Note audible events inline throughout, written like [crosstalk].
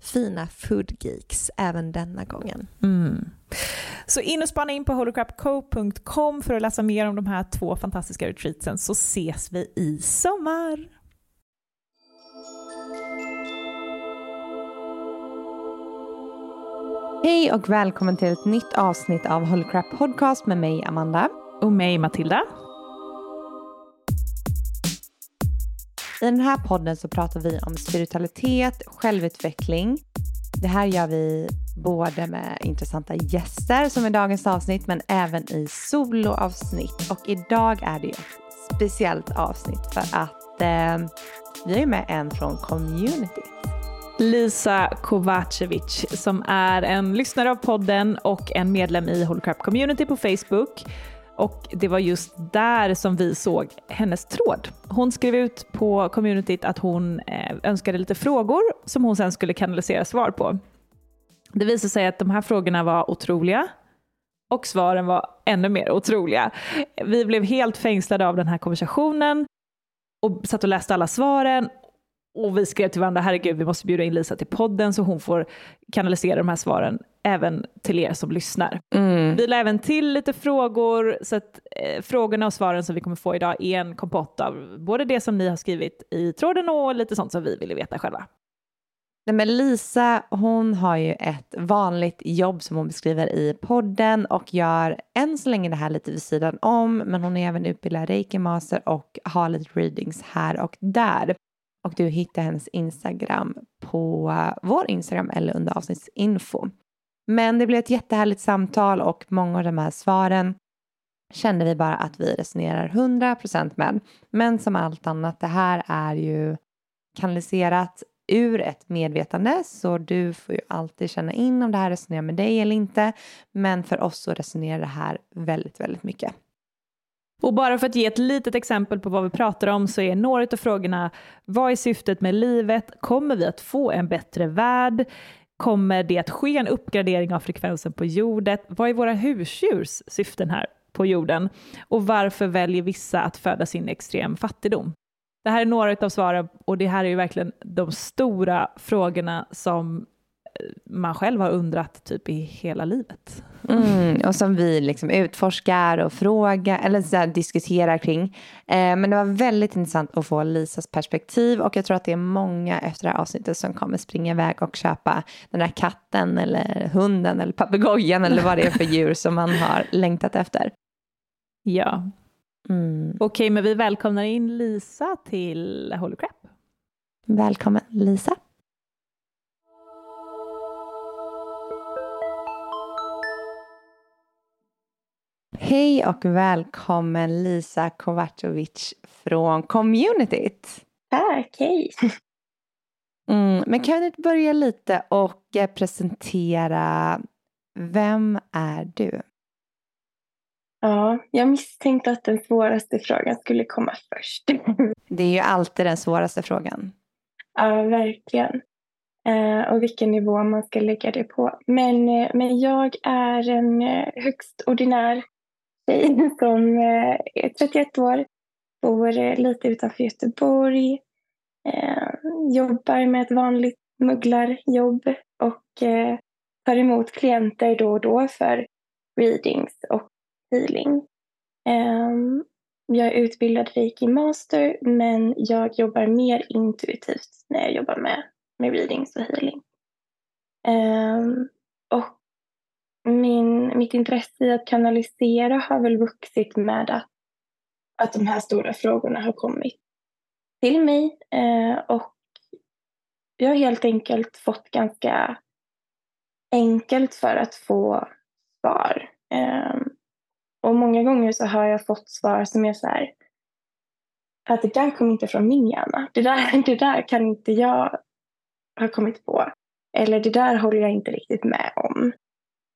fina food geeks även denna gången. Mm. Så in och spana in på holocrapco.com för att läsa mer om de här två fantastiska retreatsen så ses vi i sommar. Hej och välkommen till ett nytt avsnitt av Holy Crap Podcast med mig Amanda. Och mig Matilda. I den här podden så pratar vi om spiritualitet, självutveckling. Det här gör vi både med intressanta gäster som i dagens avsnitt men även i soloavsnitt. Och idag är det ju ett speciellt avsnitt för att eh, vi är ju med en från community. Lisa Kovacevic som är en lyssnare av podden och en medlem i Holocrap Community på Facebook. Och det var just där som vi såg hennes tråd. Hon skrev ut på communityt att hon eh, önskade lite frågor som hon sen skulle kanalisera svar på. Det visade sig att de här frågorna var otroliga och svaren var ännu mer otroliga. Vi blev helt fängslade av den här konversationen och satt och läste alla svaren och vi skrev till varandra, herregud vi måste bjuda in Lisa till podden så hon får kanalisera de här svaren även till er som lyssnar. Vi la även till lite frågor så att eh, frågorna och svaren som vi kommer få idag är en kompott av både det som ni har skrivit i tråden och lite sånt som vi ville veta själva. Nej, men Lisa hon har ju ett vanligt jobb som hon beskriver i podden och gör än så länge det här lite vid sidan om men hon är även utbildad reiki master och har lite readings här och där. Och du hittar hennes Instagram på vår Instagram eller under avsnittsinfo. Men det blev ett jättehärligt samtal och många av de här svaren kände vi bara att vi resonerar 100% med. Men som allt annat, det här är ju kanaliserat ur ett medvetande så du får ju alltid känna in om det här resonerar med dig eller inte. Men för oss så resonerar det här väldigt, väldigt mycket. Och bara för att ge ett litet exempel på vad vi pratar om så är några av frågorna vad är syftet med livet? Kommer vi att få en bättre värld? Kommer det att ske en uppgradering av frekvensen på jorden? Vad är våra husdjurs syften här på jorden? Och varför väljer vissa att födas in i extrem fattigdom? Det här är några av svaren och det här är ju verkligen de stora frågorna som man själv har undrat typ i hela livet. Mm, och som vi liksom utforskar och frågar eller så diskuterar kring. Eh, men det var väldigt intressant att få Lisas perspektiv och jag tror att det är många efter det här avsnittet som kommer springa iväg och köpa den där katten eller hunden eller papegojan eller vad det är för djur som man har längtat efter. Ja. Mm. Okej, men vi välkomnar in Lisa till Holy Crap. Välkommen Lisa. Hej och välkommen Lisa Kovacevic från Communityt. Tack, hej. [laughs] Mm, men kan du börja lite och eh, presentera vem är du? Ja, jag misstänkte att den svåraste frågan skulle komma först. [laughs] Det är ju alltid den svåraste frågan. Ja, verkligen. Eh, och vilken nivå man ska lägga det på. Men, eh, men jag är en högst ordinär tjej som eh, är 31 år, bor eh, lite utanför Göteborg, eh, jobbar med ett vanligt mugglarjobb och tar emot klienter då och då för readings och healing. Ehm, jag är utbildad reiki master men jag jobbar mer intuitivt när jag jobbar med, med readings och healing. Ehm, och min, mitt intresse i att kanalisera har väl vuxit med att, att de här stora frågorna har kommit till mig. Eh, och jag har helt enkelt fått ganska enkelt för att få svar. Eh, och många gånger så har jag fått svar som är så här att det där kom inte från min hjärna. Det där, [laughs] det där kan inte jag ha kommit på. Eller det där håller jag inte riktigt med om.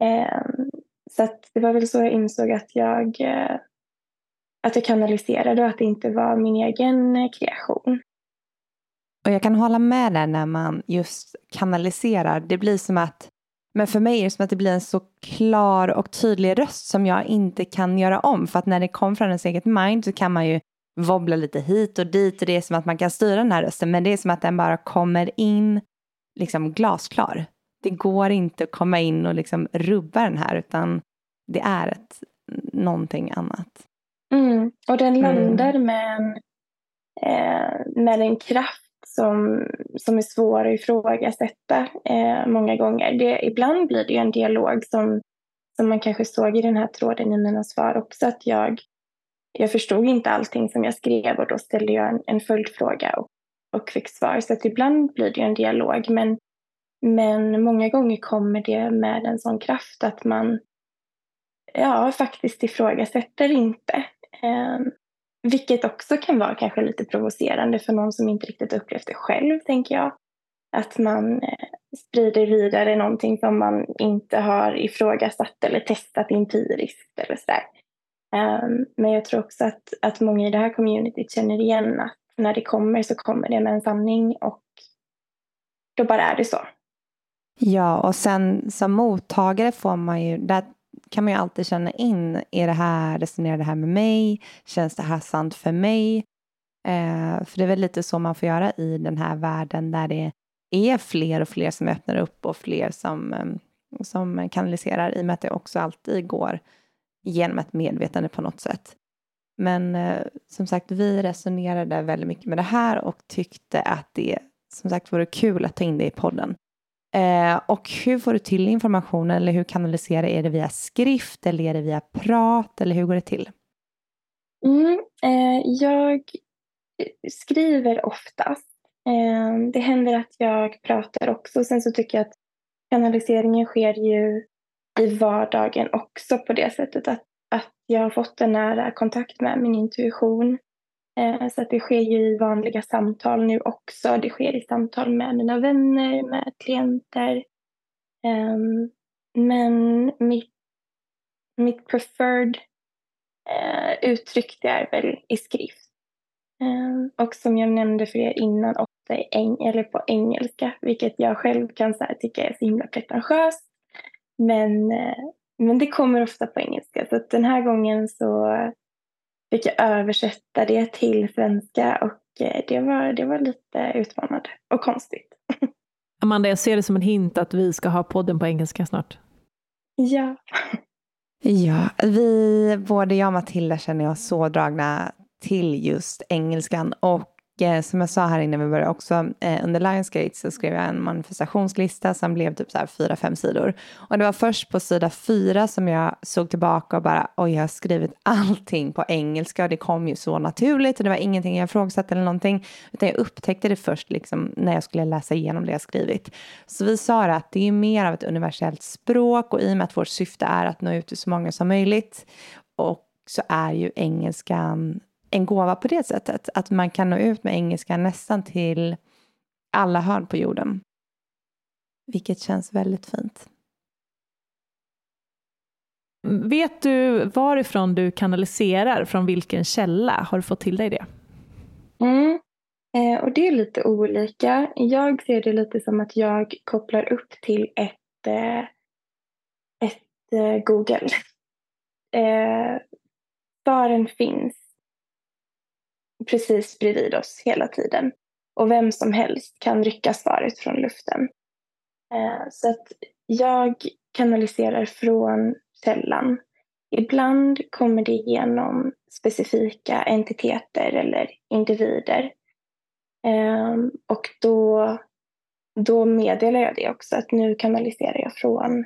Ehm, så det var väl så jag insåg att jag, eh, att jag kanaliserade och att det inte var min egen eh, kreation. Och jag kan hålla med där när man just kanaliserar. Det blir som att, men för mig är det som att det blir en så klar och tydlig röst som jag inte kan göra om. För att när det kommer från ens eget mind så kan man ju wobbla lite hit och dit och det är som att man kan styra den här rösten. Men det är som att den bara kommer in liksom glasklar det går inte att komma in och liksom rubba den här utan det är ett, någonting annat. Mm. Och den mm. landar mm. med, en, eh, med en kraft som, som är svår att ifrågasätta eh, många gånger. Det, ibland blir det en dialog som, som man kanske såg i den här tråden i mina svar också. Att jag, jag förstod inte allting som jag skrev och då ställde jag en, en följdfråga och, och fick svar. Så att ibland blir det en dialog. Men men många gånger kommer det med en sån kraft att man ja, faktiskt ifrågasätter inte. Eh, vilket också kan vara kanske lite provocerande för någon som inte riktigt upplevt det själv, tänker jag. Att man eh, sprider vidare någonting som man inte har ifrågasatt eller testat empiriskt eller sådär. Eh, men jag tror också att, att många i det här communityt känner igen att när det kommer så kommer det med en sanning och då bara är det så. Ja, och sen som mottagare får man ju, där kan man ju alltid känna in, är det här, resonerar det här med mig? Känns det här sant för mig? Eh, för det är väl lite så man får göra i den här världen där det är fler och fler som öppnar upp och fler som, ehm, som kanaliserar i och med att det också alltid går genom ett medvetande på något sätt. Men eh, som sagt, vi resonerade väldigt mycket med det här och tyckte att det som sagt vore kul att ta in det i podden. Eh, och hur får du till informationen eller hur kanaliserar Är det via skrift eller är det via prat eller hur går det till? Mm, eh, jag eh, skriver oftast. Eh, det händer att jag pratar också. Sen så tycker jag att kanaliseringen sker ju i vardagen också på det sättet att, att jag har fått en nära kontakt med min intuition. Eh, så att det sker ju i vanliga samtal nu också. Det sker i samtal med mina vänner, med klienter. Ehm, men mitt, mitt preferred eh, uttryck det är väl i skrift. Ehm, och som jag nämnde för er innan ofta i eng eller på engelska, vilket jag själv kan så tycka är så himla pretentiöst. Men, eh, men det kommer ofta på engelska. Så den här gången så fick jag översätta det till svenska och eh, det var, det var lite utmanande och konstigt. [laughs] Amanda, jag ser det som en hint att vi ska ha podden på engelska snart. Ja. Ja, vi, både jag och Matilda känner oss så dragna till just engelskan och eh, som jag sa här innan vi började också, eh, under Lionsgate så skrev jag en manifestationslista som blev typ så här fyra, fem sidor. Och det var först på sida fyra som jag såg tillbaka och bara, oj, jag har skrivit allting på engelska och det kom ju så naturligt och det var ingenting jag ifrågasatte eller någonting, utan jag upptäckte det först liksom när jag skulle läsa igenom det jag skrivit. Så vi sa det att det är mer av ett universellt språk och i och med att vårt syfte är att nå ut till så många som möjligt och så är ju engelskan en gåva på det sättet. Att man kan nå ut med engelska nästan till alla hörn på jorden. Vilket känns väldigt fint. Vet du varifrån du kanaliserar? Från vilken källa? Har du fått till dig det? Mm. Eh, och det är lite olika. Jag ser det lite som att jag kopplar upp till ett, eh, ett eh, Google. [laughs] Eh, svaren finns precis bredvid oss hela tiden. Och vem som helst kan rycka svaret från luften. Eh, så att jag kanaliserar från källan. Ibland kommer det genom specifika entiteter eller individer. Eh, och då, då meddelar jag det också, att nu kanaliserar jag från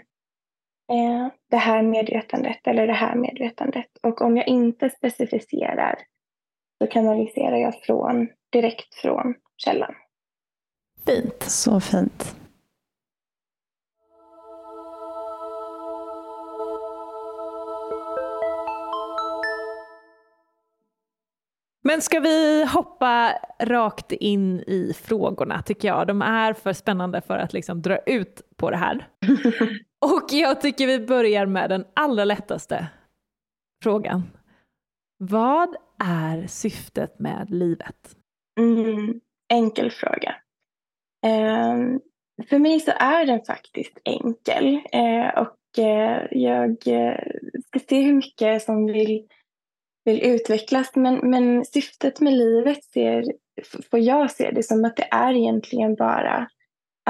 eh, det här medvetandet eller det här medvetandet. Och om jag inte specificerar så kanaliserar jag från, direkt från källan. Fint. Så fint. Men ska vi hoppa rakt in i frågorna tycker jag. De är för spännande för att liksom dra ut på det här. [laughs] Och jag tycker vi börjar med den allra lättaste frågan. Vad är syftet med livet? Mm, enkel fråga. Eh, för mig så är den faktiskt enkel. eh, och eh, jag eh, ska se hur mycket som vill, vill utvecklas. Men, men syftet med livet ser, får jag se det som att det är egentligen bara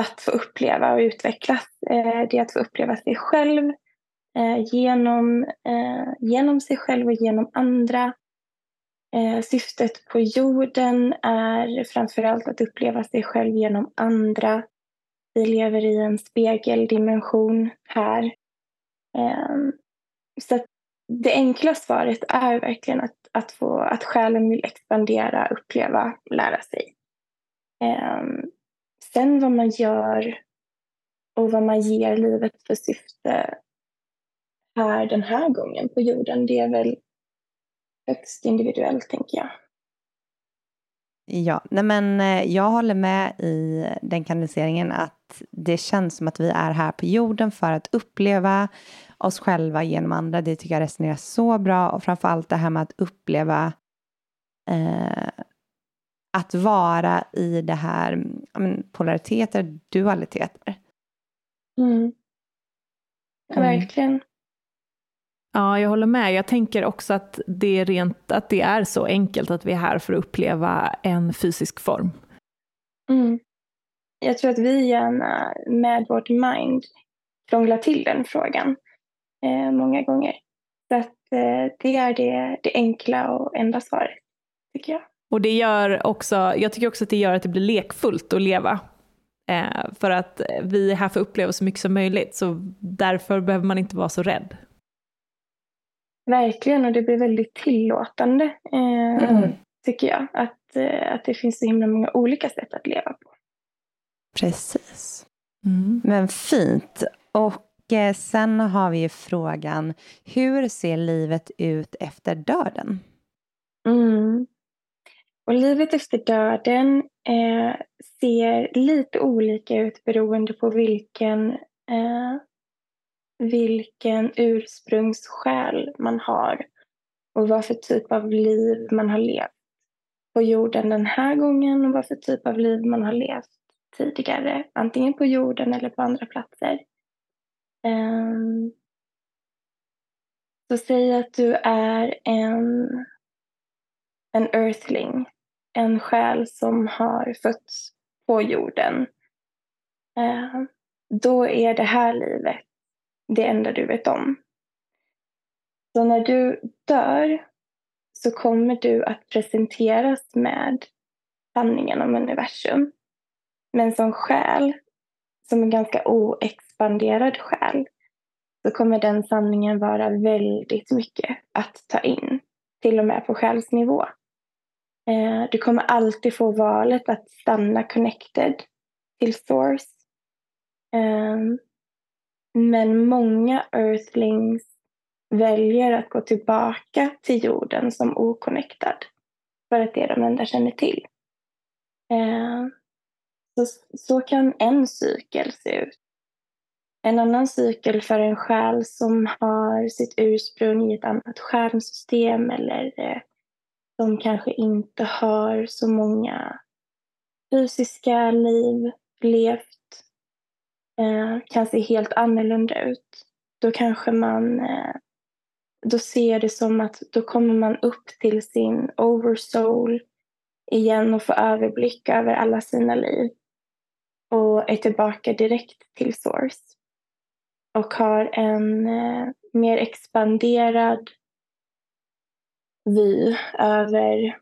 att få uppleva och utvecklas. Eh, det är att få uppleva sig själv Eh, genom, eh, genom sig själv och genom andra. Eh, syftet på jorden är framförallt att uppleva sig själv genom andra. Vi lever i en spegeldimension här. Eh, så det enkla svaret är verkligen att, att, få, att själen vill expandera, uppleva, lära sig. Eh, sen vad man gör och vad man ger livet för syfte här den här gången på jorden, det är väl högst individuellt, tänker jag. Ja, nej men eh, jag håller med i den kanaliseringen att det känns som att vi är här på jorden för att uppleva oss själva genom andra. Det tycker jag resonerar så bra och framför allt det här med att uppleva eh, att vara i det här men, polariteter, dualiteter. Mm. Ja, verkligen. Ja, jag håller med. Jag tänker också att det är, rent, att det är så enkelt att vi är här för att uppleva en fysisk form. Mm. Jag tror att vi gärna med vårt mind krånglar till den frågan eh, många gånger. Så att eh, det är det, det enkla och enda svaret, tycker jag. Och det gör också, jag tycker också att det gör att det blir lekfullt att leva. Eh, för att vi är här för att uppleva så mycket som möjligt, så därför behöver man inte vara så rädd. Verkligen, och det blir väldigt tillåtande, eh, mm. tycker jag. Att, eh, att det finns så himla många olika sätt att leva på. Precis. Mm. Men fint. Och eh, sen har vi ju frågan, hur ser livet ut efter döden? Mm. Och livet efter döden eh, ser lite olika ut beroende på vilken eh, vilken ursprungssjäl man har och vad för typ av liv man har levt. på jorden den här gången och vad för typ av liv man har levt tidigare. Antingen på jorden eller på andra platser. Um, så säg att du är en, en earthling. En själ som har fötts på jorden. Uh, då är det här livet det enda du vet om. Så när du dör så kommer du att presenteras med sanningen om universum. Men som själ, som en ganska oexpanderad själ, så kommer den sanningen vara väldigt mycket att ta in. Till och med på själsnivå. Eh, du kommer alltid få valet att stanna connected till source. Ehm, men många earthlings väljer att gå tillbaka till jorden som oconnectad. För att det är de enda känner till. Eh, så, så kan en cykel se ut. En annan cykel för en själ som har sitt ursprung i ett annat stjärnsystem eller eh, som kanske inte har så många fysiska liv levt Eh, kan se helt annorlunda ut. Då kanske man eh, då ser jag det som att då kommer man upp till sin oversoul igen och får överblick över alla sina liv och är tillbaka direkt till source och har en eh, mer expanderad vy över,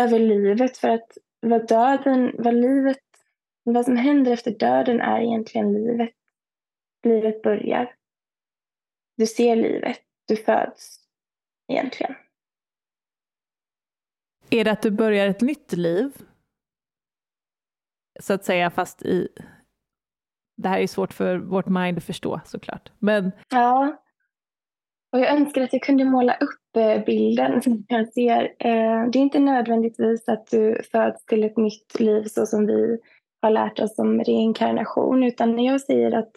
över livet för att vad döden, vad livet, vad som händer efter döden är egentligen livet. Livet börjar. Du ser livet, du föds egentligen. Är det att du börjar ett nytt liv? Så att säga, fast i... Det här är svårt för vårt mind att förstå såklart. Men... Ja. Och jag önskar att jag kunde måla upp eh, bilden som jag ser. Eh, det är inte nödvändigtvis att du föds till ett nytt liv så som vi har lärt oss om reinkarnation. Utan när jag säger att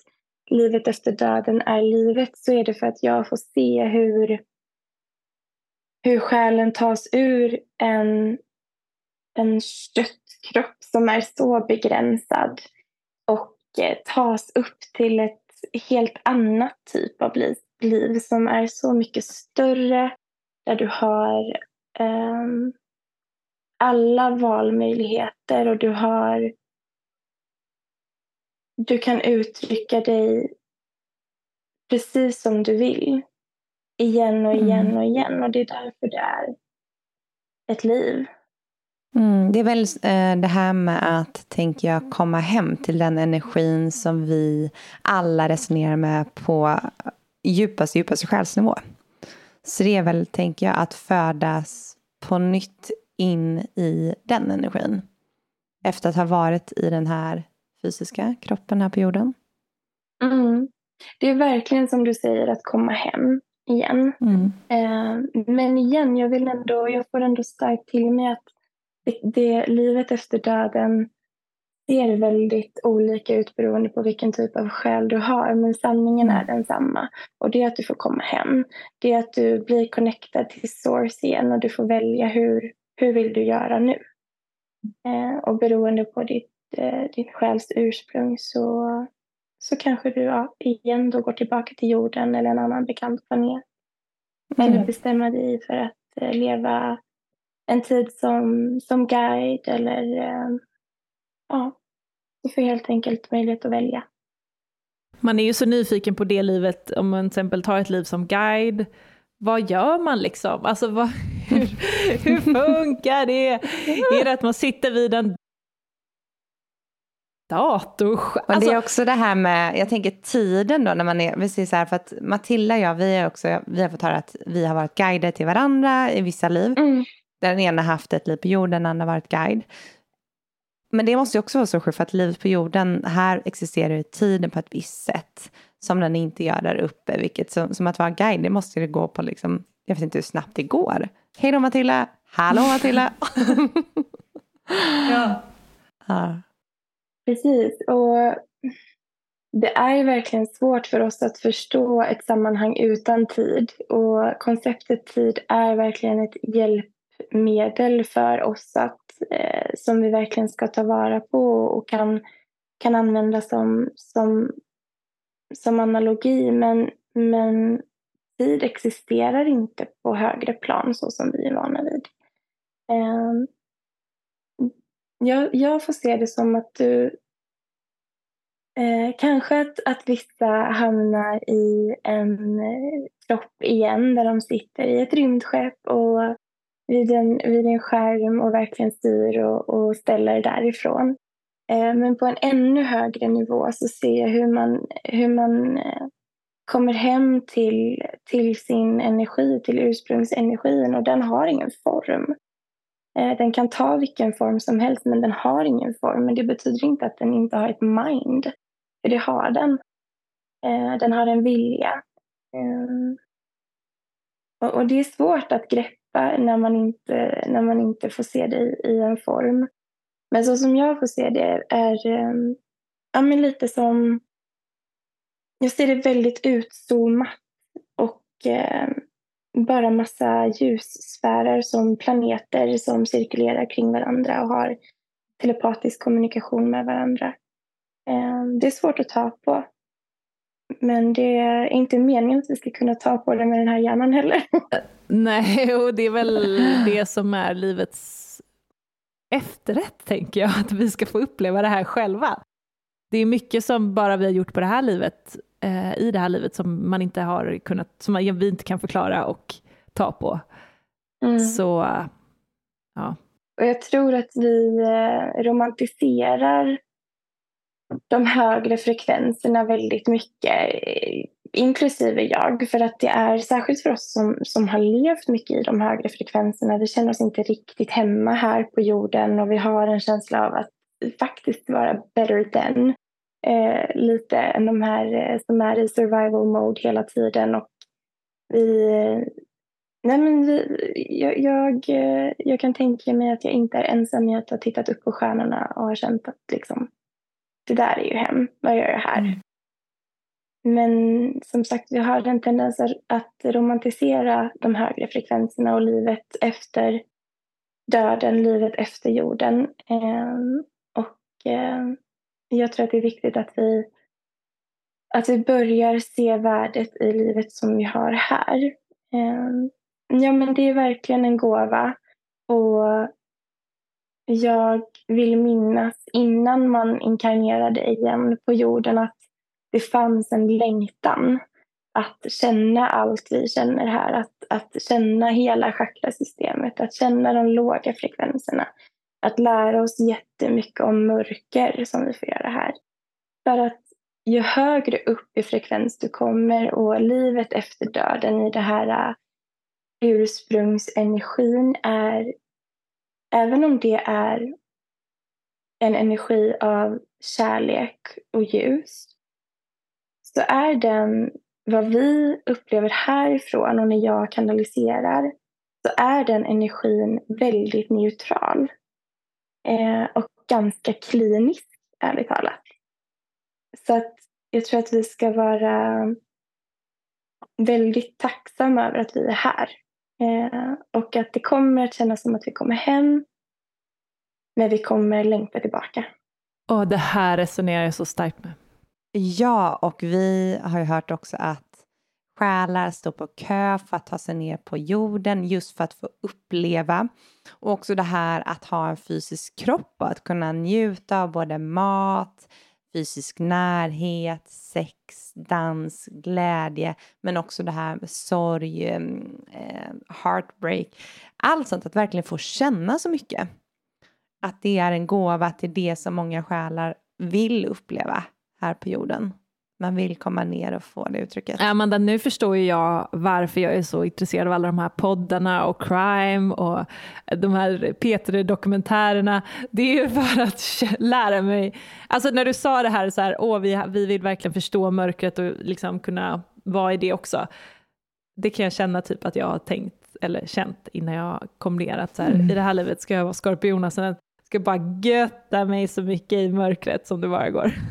livet efter döden är livet så är det för att jag får se hur, hur själen tas ur en, en köttkropp som är så begränsad och eh, tas upp till ett helt annat typ av liv, liv som är så mycket större där du har um, alla valmöjligheter och du har du kan uttrycka dig precis som du vill. Igen och igen mm. och igen. Och det är därför det är ett liv. Mm, det är väl eh, det här med att, tänker jag, komma hem till den energin som vi alla resonerar med på djupaste, djupaste själsnivå. Så det är väl, tänker jag, att födas på nytt in i den energin. Efter att ha varit i den här fysiska kroppen här på jorden. Mm. Det är verkligen som du säger att komma hem igen. Mm. Eh, men igen, jag vill ändå, jag får ändå starkt till mig att det, det, livet efter döden ser väldigt olika ut beroende på vilken typ av själ du har. Men sanningen är mm. densamma. Och det är att du får komma hem. Det är att du blir connectad till source igen och du får välja hur, hur vill du göra nu. Eh, och beroende på ditt din själs ursprung så, så kanske du ja, igen då går tillbaka till jorden eller en annan bekant planet. Mm. Eller bestämma dig för att eh, leva en tid som, som guide eller eh, ja, du får helt enkelt möjlighet att välja. Man är ju så nyfiken på det livet, om man till exempel tar ett liv som guide, vad gör man liksom? Alltså vad, [laughs] hur, hur funkar det? Är det att man sitter vid en dator. Alltså, och det är alltså- också det här med, jag tänker tiden då när man är, vi säger så här för att Matilda och jag, vi, är också, vi har fått höra att vi har varit guider till varandra i vissa liv. Mm. Där den ena haft ett liv på jorden, den andra varit guide. Men det måste ju också vara så sjukt för att livet på jorden, här existerar ju tiden på ett visst sätt. Som den inte gör där uppe, vilket som, som att vara guide, det måste ju gå på liksom, jag vet inte hur snabbt det går. Hej då Matilda, hallå Matilda. [laughs] ja. ja. Precis. Och det är verkligen svårt för oss att förstå ett sammanhang utan tid. Och konceptet tid är verkligen ett hjälpmedel för oss att, eh, som vi verkligen ska ta vara på och kan, kan använda som, som, som analogi. Men, men tid existerar inte på högre plan så som vi är vana vid. Eh, jag, jag får se det som att du eh, kanske att, att vissa hamnar i en eh, kropp igen där de sitter i ett rymdskepp och vid en, vid en skärm och verkligen styr och, och ställer därifrån. Eh, men på en ännu högre nivå så ser jag hur man, hur man eh, kommer hem till, till sin energi, till ursprungsenergin och den har ingen form. Eh, den kan ta vilken form som helst men den har ingen form. Men det betyder inte att den inte har ett mind. För det har den. Eh, den har en vilja. Ehm, och det är svårt att greppa när man inte, när man inte får se det i, en form. Men så som jag får se det är ehm, ja, men lite som... Jag ser det väldigt utzoomat och ehm, bara massa ljussfärer som planeter som cirkulerar kring varandra och har telepatisk kommunikation med varandra. Ehm, det är svårt att ta på. Men det är inte meningen att vi ska kunna ta på det med den här hjärnan heller. [laughs] Nej, och det är väl det som är livets efterrätt, tänker jag, att vi ska få uppleva det här själva. Det är mycket som bara vi har gjort på det här livet eh, i det här livet som man inte har kunnat, som vi inte kan förklara och ta på. Mm. Så, ja. Och jag tror att vi eh, romantiserar de högre frekvenserna väldigt mycket, inklusive jag. För att det är särskilt för oss som, som har levt mycket i de högre frekvenserna. Vi känner oss inte riktigt hemma här på jorden och vi har en känsla av att faktiskt vara better than eh, lite än de här eh, som är i survival mode hela tiden. Och vi, nej men vi, jag, jag, eh, jag, kan tänka mig att jag inte är ensam i att ha tittat upp på stjärnorna och har känt att liksom, det där är ju hem, vad gör jag här? Mm. Men som sagt, vi har en tendens att romantisera de högre frekvenserna och livet efter döden, livet efter jorden. Eh, och eh, jag tror att det är viktigt att vi, att vi börjar se värdet i livet som vi har här. Ehm, ja, men det är verkligen en gåva. Och jag vill minnas innan man inkarnerade igen på jorden att det fanns en längtan att känna allt vi känner här, att, att känna hela chakrasystemet, att känna de låga frekvenserna, att lära oss jättemycket om mörker som vi får göra här. För att ju högre upp i frekvens du kommer och livet efter döden i det här äh, ursprungsenergin är, även om det är en energi av kärlek och ljus, så är den vad vi upplever härifrån och när jag kanaliserar så är den energin väldigt neutral eh, och ganska klinisk, ärligt talat. Så att jag tror att vi ska vara väldigt tacksamma över att vi är här. Eh, och att det kommer att kännas som att vi kommer hem, men vi kommer längta tillbaka. Och det här resonerar jag så starkt med. Ja, och vi har ju hört också att själar står på kö för att ta sig ner på jorden just för att få uppleva. Och också det här att ha en fysisk kropp och att kunna njuta av både mat, fysisk närhet, sex, dans, glädje, men också det här med sorg, mm, eh, heartbreak. Allt sånt, att verkligen få känna så mycket. Att det är en gåva till det som många själar vill uppleva här på jorden man vill komma ner och få det uttrycket. Amanda, nu förstår ju jag varför jag är så intresserad av alla de här poddarna och crime och de här Peter-dokumentärerna. Det är ju för att [laughs] lära mig, alltså när du sa det här så här, åh vi, vi vill verkligen förstå mörkret och liksom kunna vara i det också. Det kan jag känna typ att jag har tänkt eller känt innan jag kom ner att så här, mm. i det här livet ska jag vara skorpion sen ska bara götta mig så mycket i mörkret som det bara går. [laughs]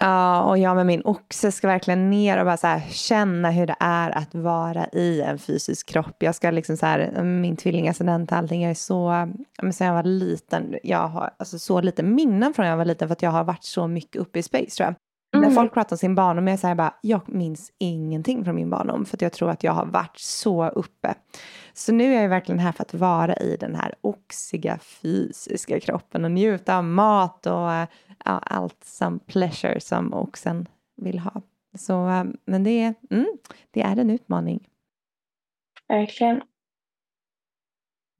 Ja, och jag med min oxe ska verkligen ner och bara så känna hur det är att vara i en fysisk kropp. Jag ska liksom så här, min tvillingascendent och allting, jag är så, men sen jag var liten, jag har alltså så lite minnen från när jag var liten för att jag har varit så mycket uppe i space tror jag. Mm. När folk pratar om sin barndom, jag säger bara, jag minns ingenting från min barndom för att jag tror att jag har varit så uppe. Så nu är jag verkligen här för att vara i den här oxiga fysiska kroppen och njuta av mat och ja, allt som pleasure som oxen vill ha. Så, men det, mm, det är en utmaning. Verkligen.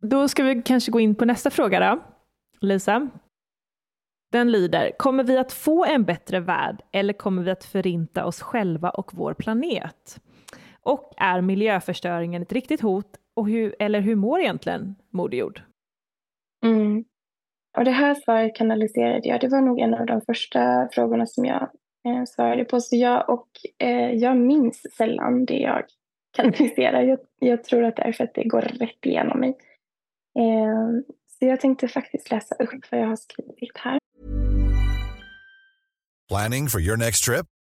Då ska vi kanske gå in på nästa fråga då, Lisa. Den lyder, kommer vi att få en bättre värld eller kommer vi att förinta oss själva och vår planet? Och är miljöförstöringen ett riktigt hot och hur, eller hur mår egentligen Moder Jord? Mm. Och det här svaret kanaliserade jag. Det var nog en av de första frågorna som jag eh, svarade på. Så jag, och, eh, jag minns sällan det jag kanaliserar. Jag, jag tror att det är för att det går rätt igenom mig. Eh, så jag tänkte faktiskt läsa upp vad jag har skrivit här. Planning for your next trip?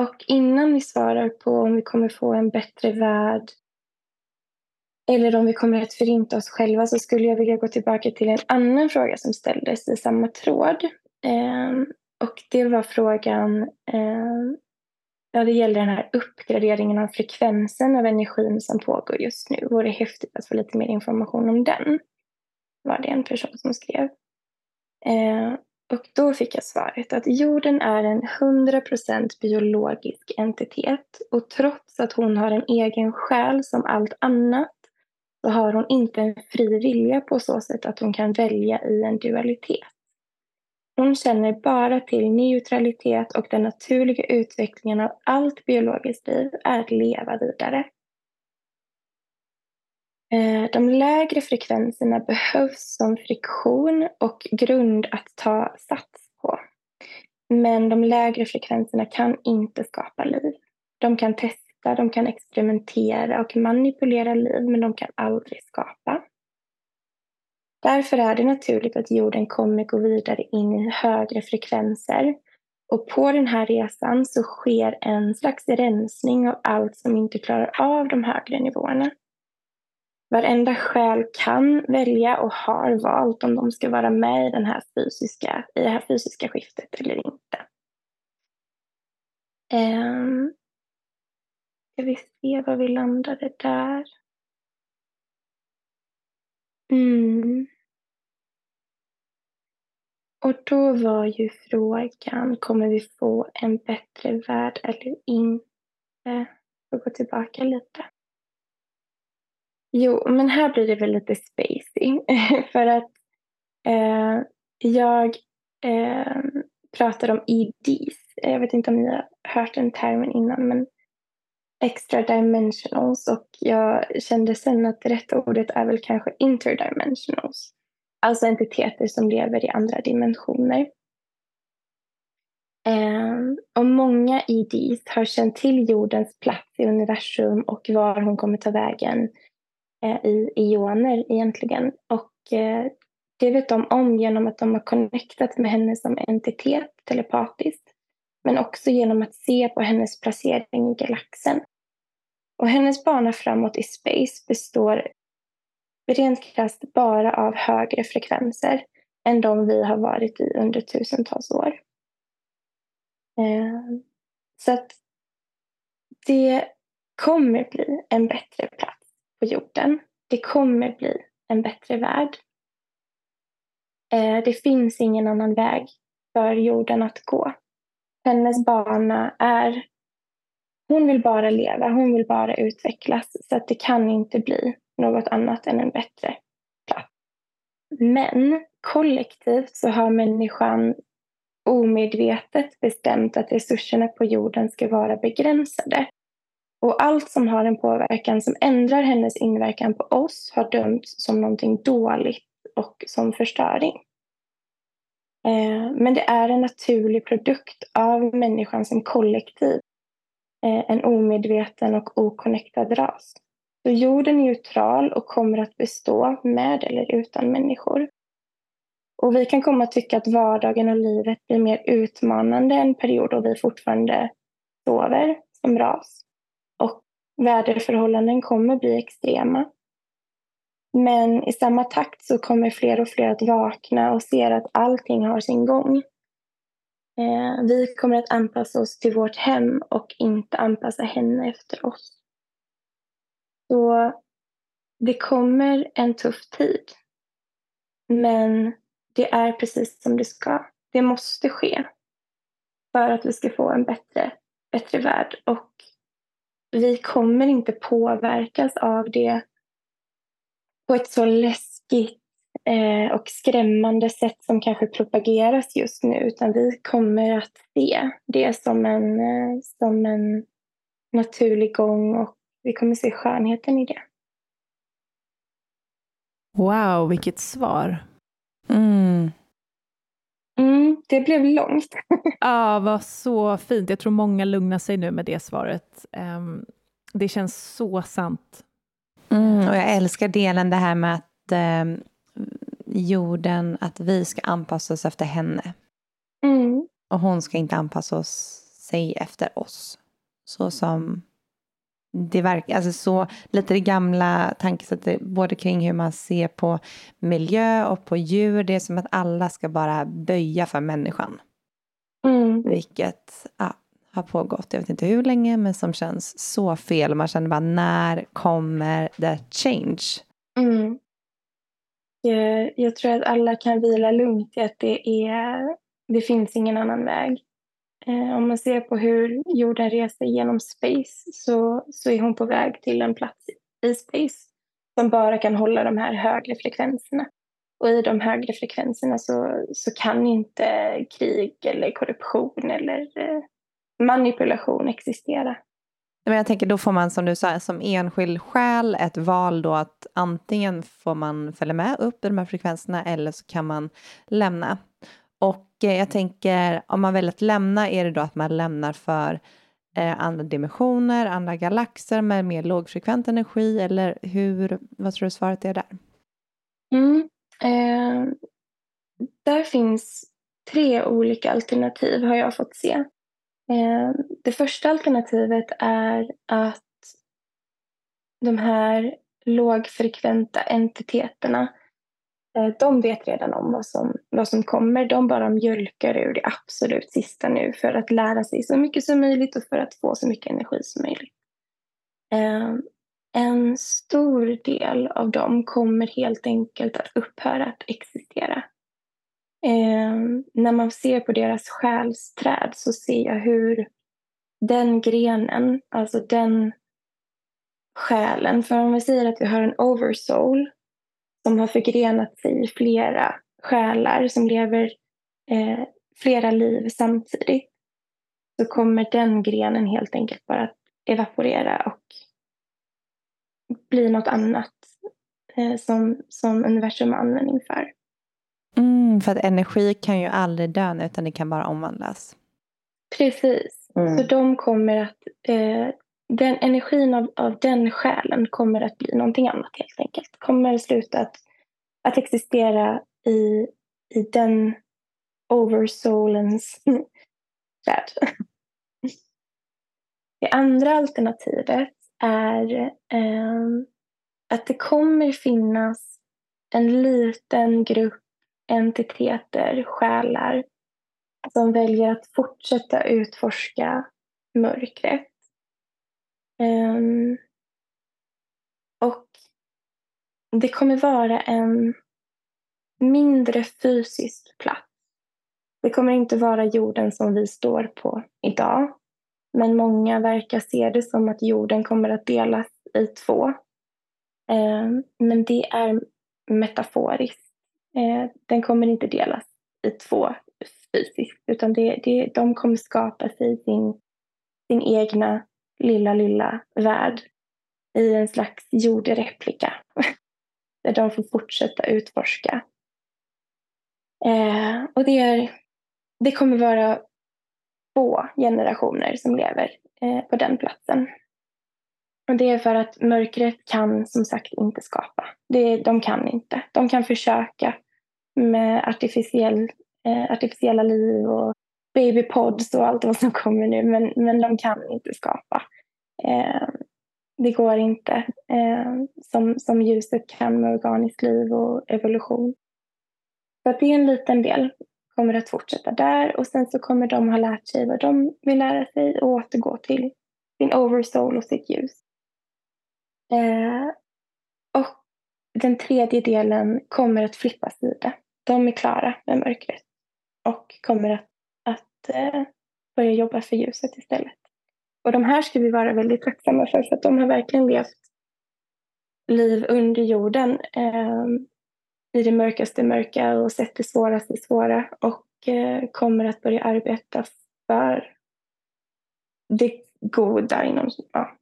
Och innan vi svarar på om vi kommer få en bättre värld eller om vi kommer att förinta oss själva så skulle jag vilja gå tillbaka till en annan fråga som ställdes i samma tråd. Eh, och det var frågan eh, Ja, det gäller den här uppgraderingen av frekvensen av energin som pågår just nu. Vore häftigt att få lite mer information om den. Var det en person som skrev. Eh, och då fick jag svaret att jorden är en 100% biologisk entitet och trots att hon har en egen själ som allt annat så har hon inte en fri vilja på så sätt att hon kan välja i en dualitet. Hon känner bara till neutralitet och den naturliga utvecklingen av allt biologiskt liv är att leva vidare. Eh, de lägre frekvenserna behövs som friktion och grund att ta sats på. Men de lägre frekvenserna kan inte skapa liv. De kan testa, de kan experimentera och manipulera liv, men de kan aldrig skapa. Därför är det naturligt att jorden kommer gå vidare in i högre frekvenser. Och på den här resan så sker en slags rensning av allt som inte klarar av de högre nivåerna. Varenda själ kan välja och har valt om de ska vara med i, den här fysiska, i det här fysiska skiftet eller inte. Um, ska vi se var vi landade där. Mm. Och då var ju frågan, kommer vi få en bättre värld eller inte? Jag Får gå tillbaka lite. Jo, men här blir det väl lite spacey. [laughs] För att eh, jag eh, pratar om EDs. Jag vet inte om ni har hört den termen innan, men extra dimensionals. Och jag kände sen att det rätta ordet är väl kanske interdimensionals. Alltså entiteter som lever i andra dimensioner. Um, och många EDs har känt till jordens plats i universum och var hon kommer ta vägen Eh, i ioner egentligen. Och eh, det vet de om genom att de har connectat med henne som entitet telepatiskt. Men också genom att se på hennes placering i galaxen. Och hennes bana framåt i space består rent krasst bara av högre frekvenser. än de vi har varit i under tusentals år. Eh, så att det kommer bli en bättre plats på jorden. Det kommer bli en bättre värld. Eh, det finns ingen annan väg för jorden att gå. Hennes bana är... Hon vill bara leva, hon vill bara utvecklas. Så att det kan inte bli något annat än en bättre plats. Men kollektivt så har människan omedvetet bestämt att resurserna på jorden ska vara begränsade. Och allt som har en påverkan som ändrar hennes inverkan på oss har dömts som någonting dåligt och som förstöring. Eh, men det är en naturlig produkt av människan som kollektiv. Eh, en omedveten och okonnektad ras. Så jorden är neutral och kommer att bestå med eller utan människor. Och vi kan komma att tycka att vardagen och livet blir mer utmanande en period då vi fortfarande sover som ras. Väderförhållanden kommer bli extrema. Men i samma takt så kommer fler och fler att vakna och ser att allting har sin gång. Eh, vi kommer att anpassa oss till vårt hem och inte anpassa henne efter oss. Så det kommer en tuff tid. Men det är precis som det ska. Det måste ske för att vi ska få en bättre, bättre värld. Och vi kommer inte påverkas av det på ett så läskigt eh, och skrämmande sätt som kanske propageras just nu. Utan vi kommer att se det som en, eh, som en naturlig gång och vi kommer se skönheten i det. Wow, vilket svar. Mm. Det blev långt. [laughs] ja, vad så fint. Jag tror många lugnar sig nu med det svaret. Um, det känns så sant. Mm, och jag älskar delen det här med att eh, jorden, att vi ska anpassa oss efter henne. Mm. Och hon ska inte anpassa oss, sig efter oss. Så som det verkar, alltså så lite det gamla tankesättet både kring hur man ser på miljö och på djur. Det är som att alla ska bara böja för människan. Mm. Vilket ja, har pågått, jag vet inte hur länge, men som känns så fel. Man känner bara, när kommer the change? Mm. Jag, jag tror att alla kan vila lugnt i att det, är, det finns ingen annan väg. Eh, om man ser på hur jorden reser genom space så, så är hon på väg till en plats i space som bara kan hålla de här högre frekvenserna. Och i de högre frekvenserna så, så kan inte krig eller korruption eller eh, manipulation existera. Men jag tänker då får man som du sa som enskild själ ett val då att antingen får man följa med upp i de här frekvenserna eller så kan man lämna. Och eh, jag tänker om man väljer att lämna är det då att man lämnar för eh, andra dimensioner, andra galaxer med mer lågfrekvent energi eller hur, vad tror du svaret är där? Mm, eh, där finns tre olika alternativ har jag fått se. Eh, det första alternativet är att de här lågfrekventa entiteterna eh, Eh, de vet redan om vad som, vad som kommer. De bara mjölkar ur det absolut sista nu för att lära sig så mycket som möjligt och för att få så mycket energi som möjligt. Eh, en stor del av dem kommer helt enkelt att upphöra att existera. Eh, när man ser på deras själsträd så ser jag hur den grenen, alltså den själen, för om vi säger att vi har en oversoul som har förgrenat sig i flera själar som lever eh, flera liv samtidigt så kommer den grenen helt enkelt bara att evaporera och bli något annat eh, som, som universum har användning för. Mm, för att energi kan ju aldrig dö utan det kan bara omvandlas. Precis. Mm. Så de kommer att... Eh, den energin av, av den själen kommer att bli någonting annat helt enkelt. Kommer sluta att, att existera i, i den oversoulens [laughs] värld. [laughs] Det andra alternativet är eh, att det kommer finnas en liten grupp entiteter, själar som väljer att fortsätta utforska mörkret. Um, och det kommer vara en mindre fysisk plats. Det kommer inte vara jorden som vi står på idag. Men många verkar se det som att jorden kommer att delas i två. Um, men det är metaforiskt. Uh, den kommer inte delas i två fysiskt, utan det, det, de kommer skapa sig sin, sin egna lilla, lilla värld i en slags jordreplika [laughs] där de får fortsätta utforska. Eh, och det, är, det kommer vara få generationer som lever eh, på den platsen. Och det är för att mörkret kan som sagt inte skapa. Det, de kan inte. De kan försöka med artificiell, eh, artificiella liv och babypods och allt vad som kommer nu, men, men de kan inte skapa. Eh, det går inte eh, som, som ljuset kan med organiskt liv och evolution. Så att det är en liten del kommer att fortsätta där och sen så kommer de ha lärt sig vad de vill lära sig och återgå till sin oversoul och sitt ljus. Eh, och den tredje delen kommer att flippa sida. De är klara med mörkret och kommer att, att eh, börja jobba för ljuset istället. Och de här ska vi vara väldigt tacksamma för, för att de har verkligen levt liv under jorden eh, i det mörkaste mörka och sett det svåraste svåra och eh, kommer att börja arbeta för det goda inom, ja,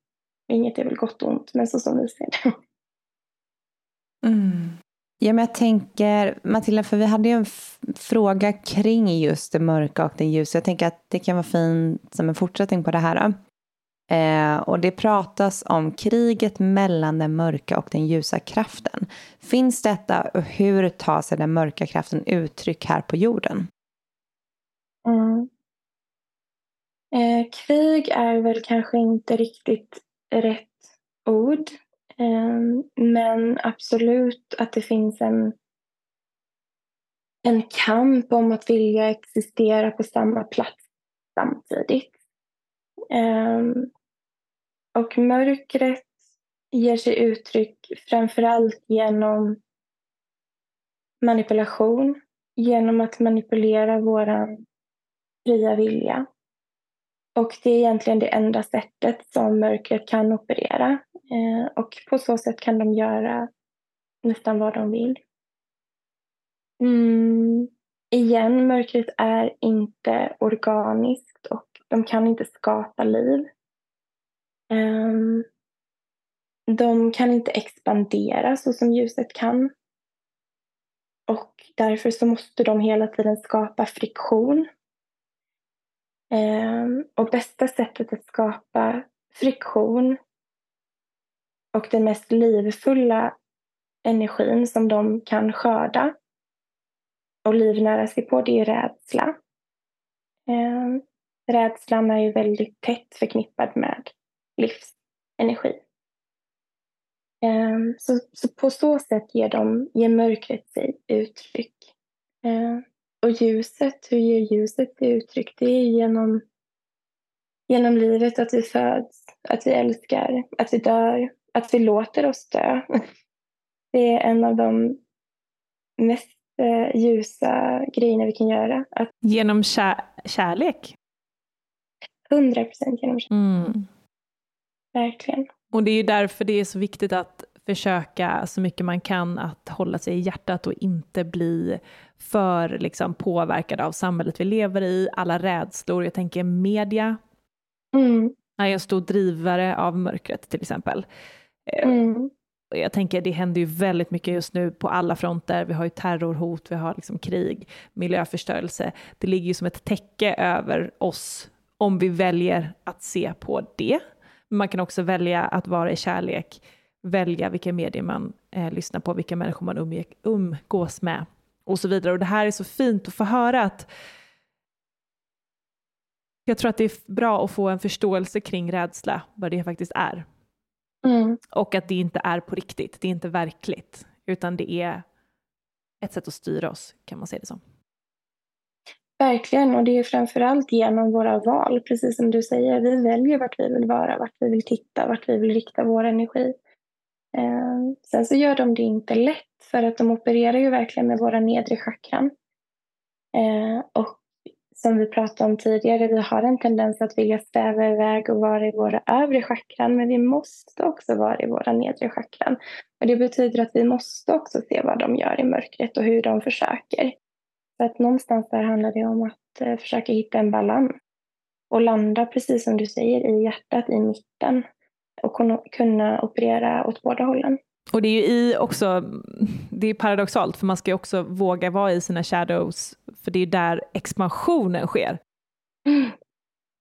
inget är väl gott och ont, men så som vi ser det. Mm. Ja, men jag tänker, Matilda, för vi hade ju en fråga kring just det mörka och det ljusa. Jag tänker att det kan vara fint som en fortsättning på det här. Eh, och det pratas om kriget mellan den mörka och den ljusa kraften. Finns detta och hur tar sig den mörka kraften uttryck här på jorden? Mm. Eh, krig är väl kanske inte riktigt rätt ord. Ehm, men absolut att det finns en, en kamp om att vilja existera på samma plats samtidigt. Ehm, och mörkret ger sig uttryck framförallt genom manipulation, genom att manipulera vår fria vilja. Och det är egentligen det enda sättet som mörkret kan operera. Eh, och på så sätt kan de göra nästan vad de vill. Mm. Igen, mörkret är inte organiskt och de kan inte skapa liv. Um, de kan inte expandera så som ljuset kan. Och därför så måste de hela tiden skapa friktion. Um, och bästa sättet att skapa friktion och den mest livfulla energin som de kan skörda och livnära sig på, det är rädsla. Eh, rädslan är ju väldigt tätt förknippad med livsenergi. Eh, så, så på så sätt ger, de, ger mörkret sig uttryck. Eh, och ljuset, hur ger ljuset sig uttryck? Det är genom, genom livet, att vi föds, att vi älskar, att vi dör, att vi låter oss dö. Det är en av de mest eh, ljusa grejerna vi kan göra. Att genom kär kärlek? 100 procent genom kärlek. Mm. Verkligen. Och det är ju därför det är så viktigt att försöka så mycket man kan att hålla sig i hjärtat och inte bli för liksom, påverkad av samhället vi lever i, alla rädslor. Jag tänker media mm. är en stor drivare av mörkret till exempel. Eh, mm. Jag tänker det händer ju väldigt mycket just nu på alla fronter. Vi har ju terrorhot, vi har liksom krig, miljöförstörelse. Det ligger ju som ett täcke över oss om vi väljer att se på det man kan också välja att vara i kärlek, välja vilka medier man eh, lyssnar på, vilka människor man umge, umgås med och så vidare. Och det här är så fint att få höra att jag tror att det är bra att få en förståelse kring rädsla, vad det faktiskt är. Mm. Och att det inte är på riktigt, det är inte verkligt, utan det är ett sätt att styra oss, kan man säga det som. Verkligen, och det är framförallt genom våra val, precis som du säger. Vi väljer vart vi vill vara, vart vi vill titta, vart vi vill rikta vår energi. Eh, sen så gör de det inte lätt, för att de opererar ju verkligen med våra nedre chakran. Eh, och som vi pratade om tidigare, vi har en tendens att vilja sväva iväg och vara i våra övre chakran, men vi måste också vara i våra nedre chakran. Och det betyder att vi måste också se vad de gör i mörkret och hur de försöker. Så att någonstans där handlar det om att eh, försöka hitta en balans och landa, precis som du säger, i hjärtat, i mitten och kunna operera åt båda hållen. Och det är ju i också, det är paradoxalt, för man ska ju också våga vara i sina shadows, för det är där expansionen sker.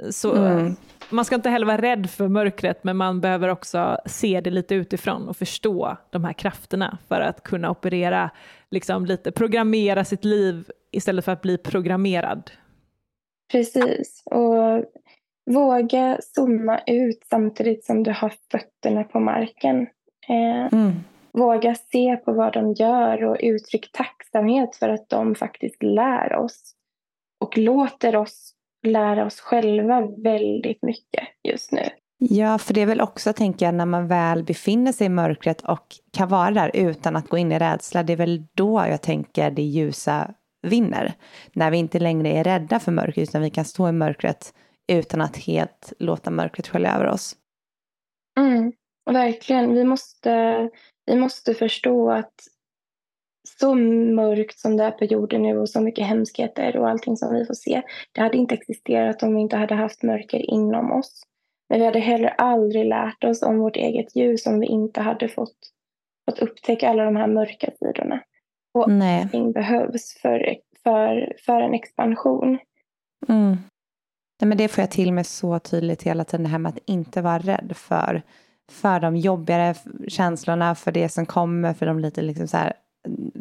Så mm. man ska inte heller vara rädd för mörkret, men man behöver också se det lite utifrån och förstå de här krafterna för att kunna operera, liksom lite programmera sitt liv istället för att bli programmerad. Precis, och våga zooma ut samtidigt som du har fötterna på marken. Eh, mm. Våga se på vad de gör och uttryck tacksamhet för att de faktiskt lär oss. Och låter oss lära oss själva väldigt mycket just nu. Ja, för det är väl också, tänker jag, när man väl befinner sig i mörkret och kan vara där utan att gå in i rädsla, det är väl då jag tänker det ljusa vinner. När vi inte längre är rädda för mörkret, utan vi kan stå i mörkret utan att helt låta mörkret skölja över oss. Mm. Verkligen. Vi måste, vi måste förstå att så mörkt som det är på jorden nu och så mycket hemskheter och allting som vi får se. Det hade inte existerat om vi inte hade haft mörker inom oss. Men vi hade heller aldrig lärt oss om vårt eget ljus om vi inte hade fått, fått upptäcka alla de här mörka sidorna. Och Nej. allting behövs för, för, för en expansion. Mm. Nej, men det får jag till mig så tydligt hela tiden, det här med att inte vara rädd för för de jobbigare känslorna, för det som kommer, för de lite liksom så här mm,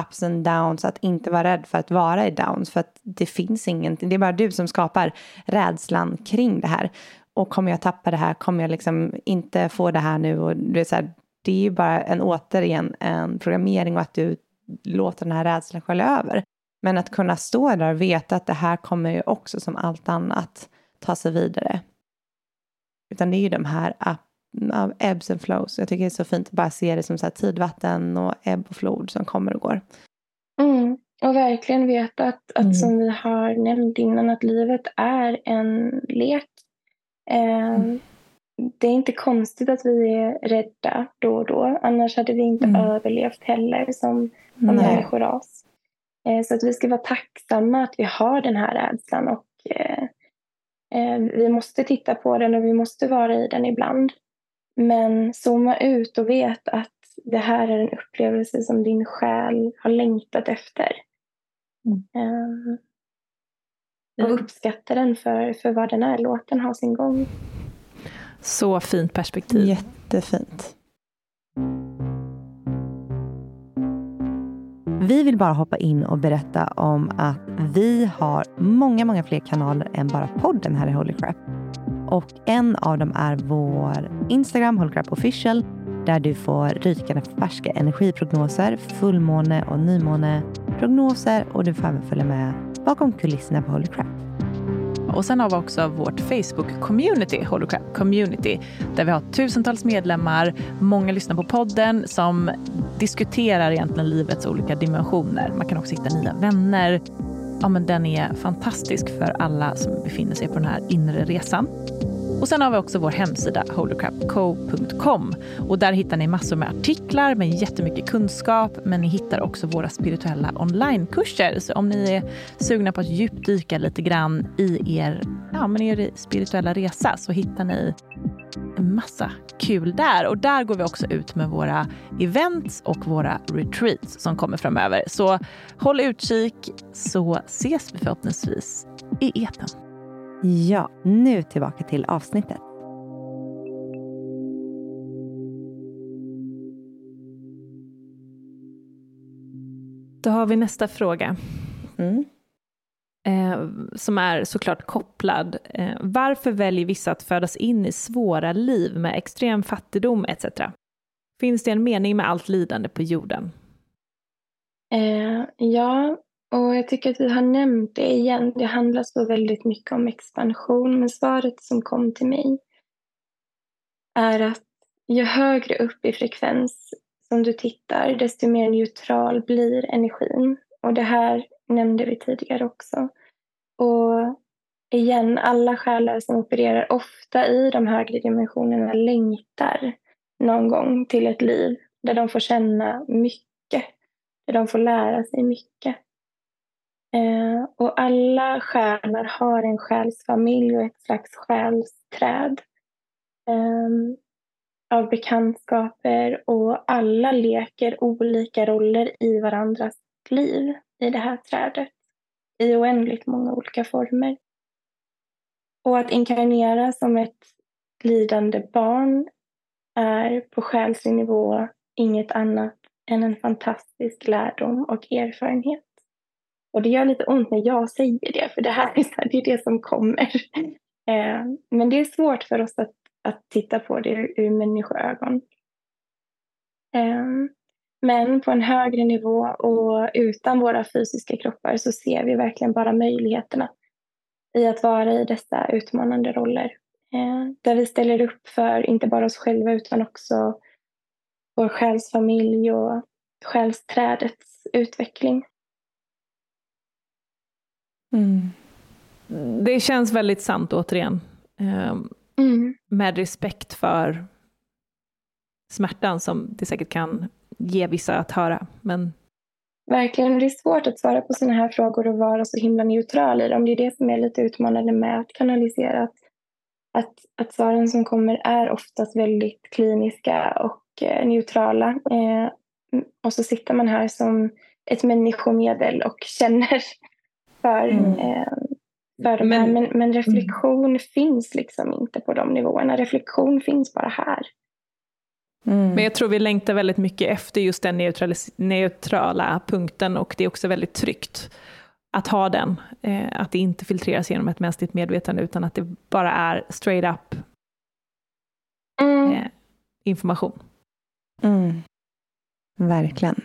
ups and downs, att inte vara rädd för att vara i downs, för att det finns ingenting, det är bara du som skapar rädslan kring det här. Och kommer jag tappa det här, kommer jag liksom inte få det här nu och det är så här, det är ju bara en återigen en programmering och att du låter den här rädslan skölja över. Men att kunna stå där och veta att det här kommer ju också som allt annat ta sig vidare. Utan det är ju de här av ebbs and flows. Jag tycker det är så fint att bara se det som så här tidvatten och ebb och flod som kommer och går. Mm. Och verkligen veta att, att mm. som vi har nämnt innan, att livet är en lek. Eh, mm. Det är inte konstigt att vi är rädda då och då. Annars hade vi inte mm. överlevt heller som, som människoras. Eh, så att vi ska vara tacksamma att vi har den här rädslan och eh, eh vi måste titta på den och vi måste vara i den ibland. Men zooma ut och vet att det här är en upplevelse som din själ har längtat efter. Mm. Um, och uppskatta den för, för vad den är. Låt den ha sin gång. Så fint perspektiv. Jättefint. Vi vill bara hoppa in och berätta om att vi har många, många fler kanaler än bara podden här i Holy Crap. Och en av dem är vår Instagram, Holcrap official, där du får rykande färska energiprognoser, fullmåne och nymåneprognoser och du får även följa med bakom kulisserna på Holcrap. Och sen har vi också vårt Facebook-community, Holocrap Community, där vi har tusentals medlemmar, många lyssnar på podden som diskuterar egentligen livets olika dimensioner. Man kan också hitta nya vänner. Ja, men den är fantastisk för alla som befinner sig på den här inre resan. Och sen har vi också vår hemsida holycrapco.com och där hittar ni massor med artiklar med jättemycket kunskap, men ni hittar också våra spirituella onlinekurser. Så om ni är sugna på att djupdyka lite grann i er, ja, men er spirituella resa så hittar ni en massa kul där. Och där går vi också ut med våra events och våra retreats som kommer framöver. Så håll utkik så ses vi förhoppningsvis i eten. Ja, nu tillbaka till avsnittet. Då har vi nästa fråga. Mm. Eh, som är såklart kopplad. Eh, varför väljer vissa att födas in i svåra liv med extrem fattigdom etc? Finns det en mening med allt lidande på jorden? Eh, ja, och jag tycker att vi har nämnt det igen. Det handlar så väldigt mycket om expansion. Men svaret som kom till mig är att ju högre upp i frekvens som du tittar, desto mer neutral blir energin. Och det här nämnde vi tidigare också. Och igen, alla själar som opererar ofta i de högre dimensionerna längtar någon gång till ett liv där de får känna mycket, där de får lära sig mycket. Eh, och alla själar har en själsfamilj och ett slags själsträd eh, av bekantskaper och alla leker olika roller i varandras liv i det här trädet i oändligt många olika former. Och att inkarnera som ett lidande barn är på själslig nivå inget annat än en fantastisk lärdom och erfarenhet. Och det gör lite ont när jag säger det, för det här [laughs] är, det, är det som kommer. Eh, men det är svårt för oss att, att titta på det ur, ur människoögon. Eh, men på en högre nivå och utan våra fysiska kroppar så ser vi verkligen bara möjligheterna i att vara i dessa utmanande roller. Eh, där vi ställer upp för inte bara oss själva utan också vår själsfamilj och själsträdets utveckling. Mm. Det känns väldigt sant återigen. Eh, mm. Med respekt för smärtan som det säkert kan ge vissa att höra. Men... Verkligen, det är svårt att svara på sådana här frågor och vara så himla neutral i dem. Det är det som är lite utmanande med att kanalisera. Att, att, att svaren som kommer är oftast väldigt kliniska och eh, neutrala. Eh, och så sitter man här som ett människomedel och känner för, mm. eh, för de men, här. Men, men reflektion mm. finns liksom inte på de nivåerna. Reflektion finns bara här. Mm. Men jag tror vi längtar väldigt mycket efter just den neutrala punkten och det är också väldigt tryggt att ha den. Eh, att det inte filtreras genom ett mänskligt medvetande utan att det bara är straight up mm. eh, information. Mm. Verkligen.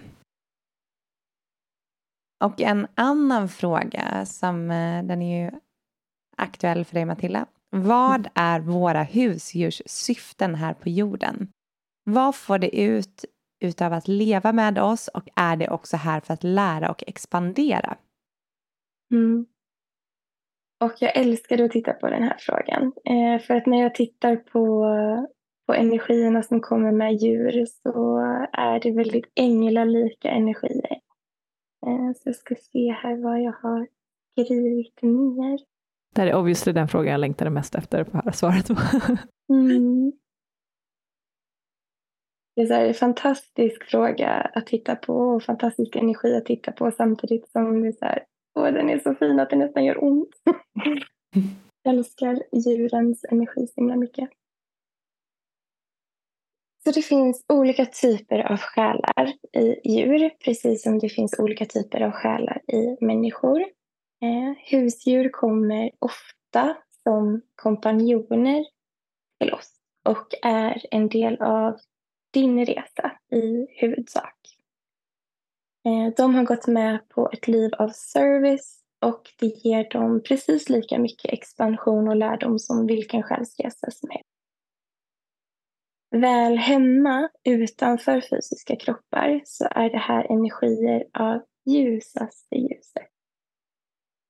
Och en annan fråga som eh, den är ju aktuell för dig Matilda. Vad är våra husdjurs syften här på jorden? Vad får det ut utav att leva med oss och är det också här för att lära och expandera? Mm. Och jag älskade att titta på den här frågan. Eh, för att när jag tittar på, på energierna som kommer med djur så är det väldigt änglalika energier. Eh, så jag ska se här vad jag har skrivit ner. Det här är obviously den frågan jag längtade mest efter att höra svaret på. [laughs] mm. Det är en fantastisk fråga att titta på och fantastisk energi att titta på samtidigt som det är så här, åh, den är så fin att det nästan gör ont. [laughs] Jag älskar djurens energi så himla mycket. Så det finns olika typer av själar i djur, precis som det finns olika typer av själar i människor. Eh, husdjur kommer ofta som kompanjoner till oss och är en del av din resa i huvudsak. Eh, de har gått med på ett liv av service och det ger dem precis lika mycket expansion och lärdom som vilken själsresa som helst. Väl hemma utanför fysiska kroppar så är det här energier av ljusaste ljuset.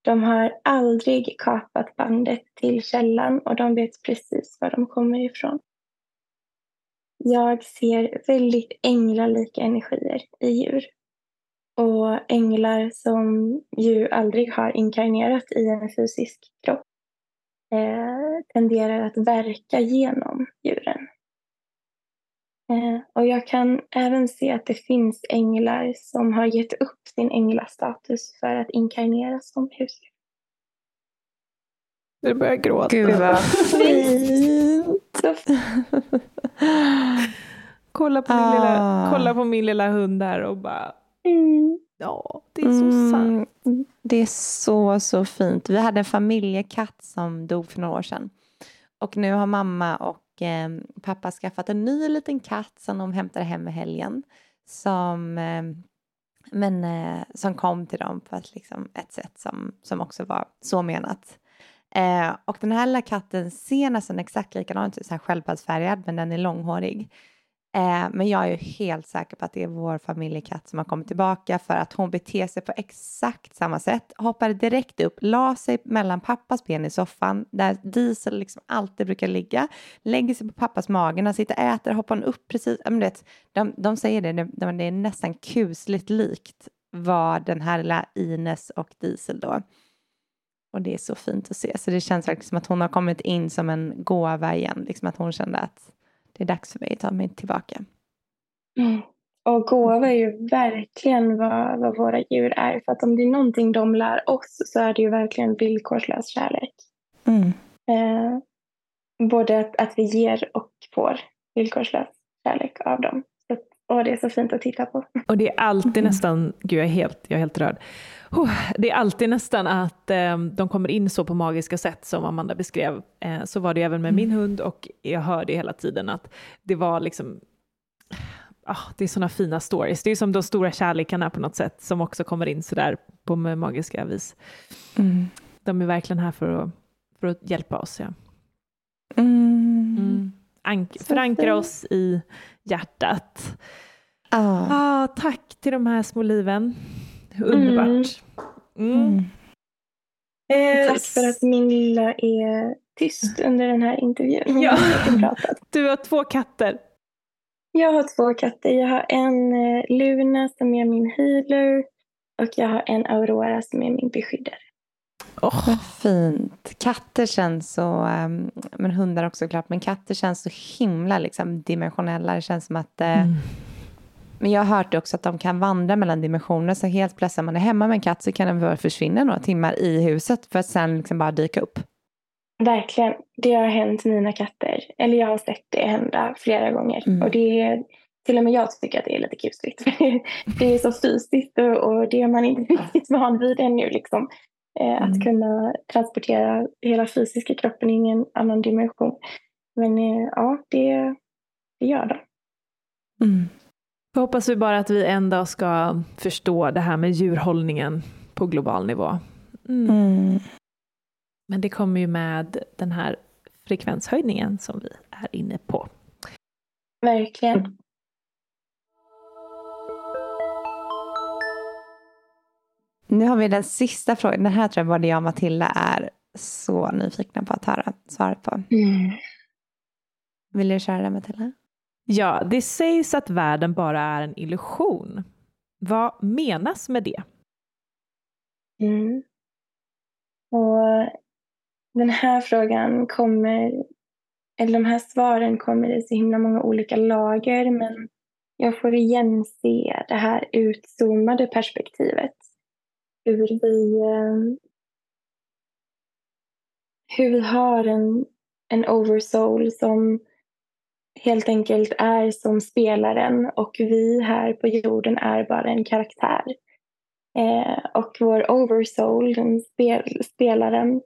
De har aldrig kapat bandet till källan och de vet precis var de kommer ifrån. Jag ser väldigt änglalika energier i djur. Och änglar som ju aldrig har inkarnerat i en fysisk kropp eh, tenderar att verka genom djuren. Eh, och jag kan även se att det finns änglar som har gett upp sin änglastatus för att inkarnera som husdjur. Du börjar gråta. Gud vad [laughs] fint. kolla, på min ah. lilla, kolla på min lilla hund där och bara... Mm. Ja, det är så mm. sant. Det är så, så fint. Vi hade en familjekatt som dog för några år sedan. Och nu har mamma och eh, pappa skaffat en ny liten katt som de hämtade hem i helgen. Som eh, Men eh, som kom till dem på ett, liksom, ett sätt som, som också var så menat. Eh, och den här lilla katten ser nästan exakt likadan ut, så här sköldpaddsfärgad, men den är långhårig. Eh, men jag är ju helt säker på att det är vår familjekatt som har kommit tillbaka för att hon beter sig på exakt samma sätt. Hoppade direkt upp, la sig mellan pappas ben i soffan där Diesel liksom alltid brukar ligga. Lägger sig på pappas mage, när han sitter och äter hoppar hon upp precis. Men vet, de, de säger det, det, det är nästan kusligt likt vad den här lilla Ines och Diesel då. Och det är så fint att se. Så det känns verkligen som att hon har kommit in som en gåva igen. Liksom att hon kände att det är dags för mig att ta mig tillbaka. Mm. Och gåva är ju verkligen vad, vad våra djur är. För att om det är någonting de lär oss så är det ju verkligen villkorslös kärlek. Mm. Eh, både att, att vi ger och får villkorslös kärlek av dem. Och det är så fint att titta på. [laughs] Och det är alltid nästan, gud jag är helt, jag är helt rörd. Oh, det är alltid nästan att eh, de kommer in så på magiska sätt som Amanda beskrev. Eh, så var det även med min hund och jag hörde hela tiden att det var liksom Oh, det är sådana fina stories. Det är som de stora kärlekarna på något sätt som också kommer in sådär på magiska vis. Mm. De är verkligen här för att, för att hjälpa oss. Ja. Mm. Mm. Ank- förankra oss i hjärtat. Ah. Ah, tack till de här små liven. Underbart. Mm. Eh, tack för att min lilla är tyst under den här intervjun. Ja. [laughs] Du har två katter. Jag har två katter. Jag har en eh, Luna som är min healer och jag har en Aurora som är min beskyddare. Oh. Vad fint. Katter känns så, um, men hundar också klart, men katter känns så himla liksom, dimensionella. Det känns som att, eh, Mm. men jag har hört också att de kan vandra mellan dimensioner, så helt plötsligt när man är hemma med en katt så kan den bara försvinna några timmar i huset för att sen liksom bara dyka upp. Verkligen. Det har hänt mina katter. Eller jag har sett det hända flera gånger. Mm. Och det är, till och med jag tycker att det är lite kusligt. [laughs] det är så fysiskt och, och det är man inte [laughs] riktigt van vid ännu. Liksom. Eh, Att Mm. kunna transportera hela fysiska kroppen in i en annan dimension. Men eh, ja, det, det gör de. Mm. Jag hoppas vi bara att vi en dag ska förstå det här med djurhållningen på global nivå. Mm. Mm. Men det kommer ju med den här frekvenshöjningen som vi är inne på. Verkligen. Nu har vi den sista frågan. Den här tror jag både jag och Matilda är så nyfikna på att höra svaret på. Mm. Vill du köra den Matilda? Ja, det sägs att världen bara är en illusion. Vad menas med det? Mm. Och den här frågan kommer, eller de här svaren kommer i så himla många olika lager, men jag får igen se det här utzoomade perspektivet. Hur vi, eh, hur vi har en, en oversoul som helt enkelt är som spelaren och vi här på jorden är bara en karaktär. Eh, och vår oversoul, den spel, spelaren,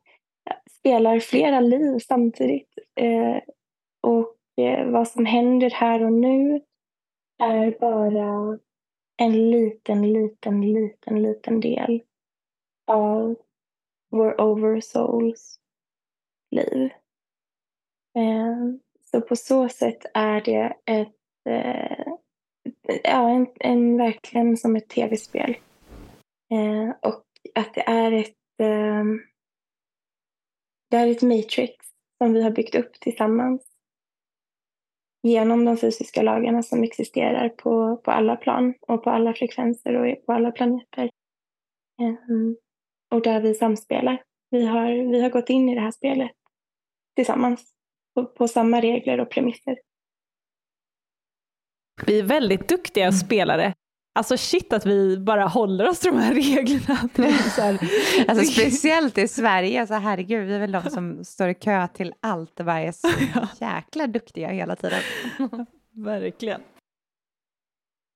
spelar flera liv samtidigt. Eh, och eh, vad som händer här och nu är bara en liten, liten, liten, liten del av vår oversouls liv. Ehm, så på så sätt är det ett, eh, ja, en, en, verkligen som ett tv-spel. Ehm, och att det är ett ehm, det är ett matrix som vi har byggt upp tillsammans genom de fysiska lagarna som existerar på, på alla plan och på alla frekvenser och på alla planeter. Och där vi samspelar. Vi har, vi har gått in i det här spelet tillsammans på, på samma regler och premisser. Vi är väldigt duktiga spelare. Alltså shit att vi bara håller oss till de här reglerna. [laughs] Alltså speciellt i Sverige, alltså herregud, vi är väl de som står i kö till allt och bara är så [laughs] jäkla duktiga hela tiden. [laughs] verkligen.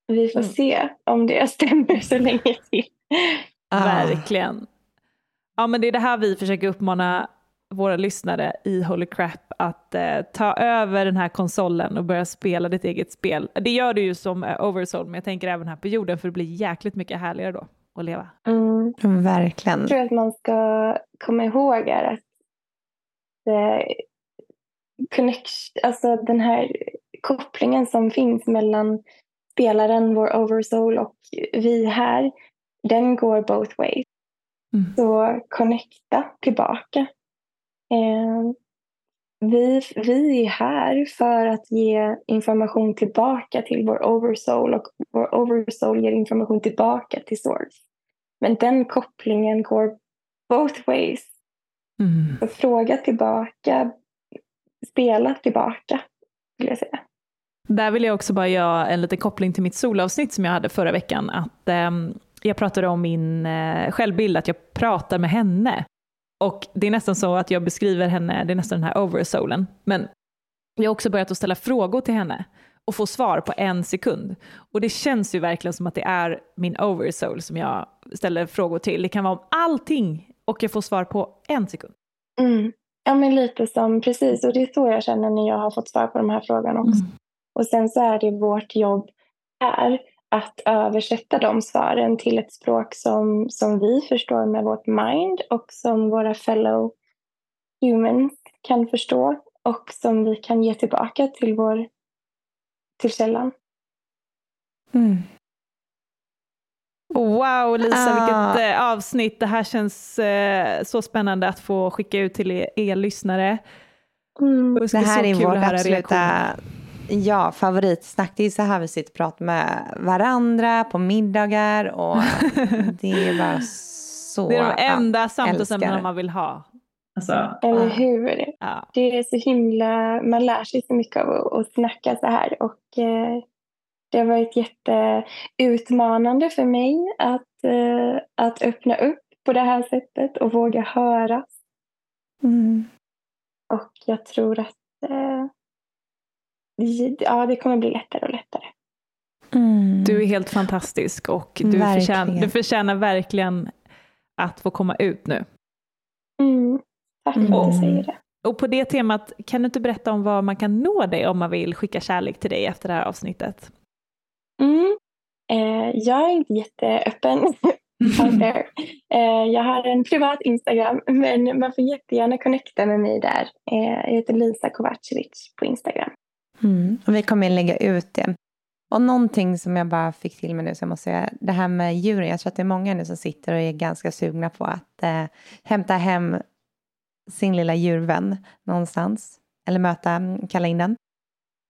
Vi får Mm. se om det stämmer så länge till. Ah. Verkligen. Ja men det är det här vi försöker uppmana våra lyssnare i Holy Crap att eh, ta över den här konsolen och börja spela ditt eget spel. Det gör du ju som eh, Oversoul, men jag tänker även här på jorden för det blir jäkligt mycket härligare då att leva. Mm. Verkligen. Jag tror att man ska komma ihåg är att eh, connection, alltså den här kopplingen som finns mellan spelaren, vår oversoul och vi här, den går both ways. Mm. Så connecta tillbaka. Eh, vi, vi är här för att ge information tillbaka till vår oversoul och vår oversoul ger information tillbaka till source. Men den kopplingen går both ways. Mm. Så fråga tillbaka, spela tillbaka, vill jag säga. Där vill jag också bara göra en liten koppling till mitt solavsnitt som jag hade förra veckan. Att ehm, Jag pratade om min eh, självbild, att jag pratar med henne. Och det är nästan så att jag beskriver henne, det är nästan den här oversoulen. Men jag har också börjat att ställa frågor till henne och få svar på en sekund. Och det känns ju verkligen som att det är min oversoul som jag ställer frågor till. Det kan vara om allting och jag får svar på en sekund. Mm. Ja, men lite som precis. Och det är så jag känner när jag har fått svar på de här frågorna också. Mm. Och sen så är det vårt jobb här att översätta de svaren till ett språk som, som vi förstår med vårt mind och som våra fellow humans kan förstå och som vi kan ge tillbaka till, vår, till källan. Mm. Wow Lisa, Ah. vilket eh, avsnitt. Det här känns eh, så spännande att få skicka ut till er, er lyssnare. Mm. Det Det här så är vårt absoluta. Ja, favoritsnack. Det är så här vi sitter och pratar med varandra på middagar och [laughs] det är bara så... Det är de enda samtalsämnena man vill ha. Alltså, Eller hur? ja. Det är så himla, man lär sig så mycket av att, att snacka så här. Och eh, det har varit jätteutmanande för mig att, eh, att öppna upp på det här sättet och våga höra. Mm. Och jag tror att eh, ja, det kommer bli lättare och lättare. Mm. Du är helt fantastisk och du Verkligen. förtjänar, du förtjänar verkligen att få komma ut nu. Mm. Tack för att Mm. du säger det. Och på det temat, kan du inte berätta om var man kan nå dig om man vill skicka kärlek till dig efter det här avsnittet? Mm. Eh, jag är inte jätteöppen. [laughs] Eh, jag har en privat Instagram, men man får jättegärna connecta med mig där. Eh, jag heter Lisa Kovacevic på Instagram. Mm. Och vi kommer lägga ut det. Och någonting som jag bara fick till mig nu, så jag måste säga, det här med djuren. Jag tror att det är många nu som sitter och är ganska sugna på att eh, hämta hem sin lilla djurvän någonstans. Eller möta, kalla in den.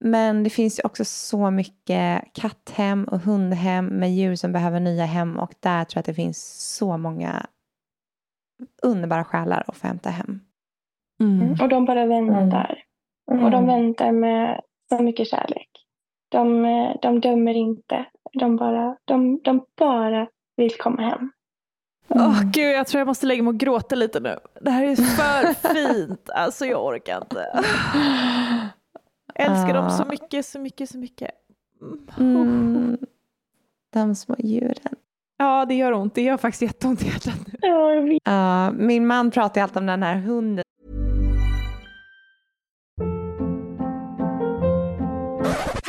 Men det finns ju också så mycket katthem och hundhem med djur som behöver nya hem. Och där tror jag att det finns så många underbara själar att få hämta hem. Mm. Och de bara väntar. Och de väntar med så mycket kärlek. De, eh, de dömer inte. De bara, de, de bara vill komma hem. Åh gud, jag tror jag måste lägga mig och gråta lite nu. Det här är för [laughs] fint. Alltså jag orkar inte. Jag älskar dem så mycket, så mycket, så mycket. Mm. [laughs] De små djuren. Ja, det gör ont. Det gör faktiskt jätteont i hjärtat nu. Ja, min man pratar ju alltid om den här hunden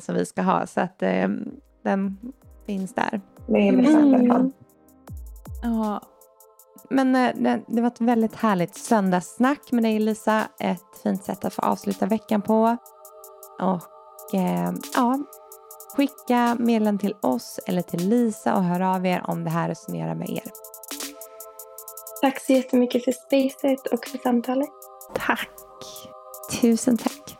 som vi ska ha. Så att eh, den finns där. Mm. Ja, Men eh, det, det var ett väldigt härligt söndagssnack med dig Lisa. Ett fint sätt att få avsluta veckan på. Och eh, ja, skicka meddelanden till oss eller till Lisa och hör av er om det här resonerar med er. Tack så jättemycket för spacet och för samtalet. tack. Tusen tack.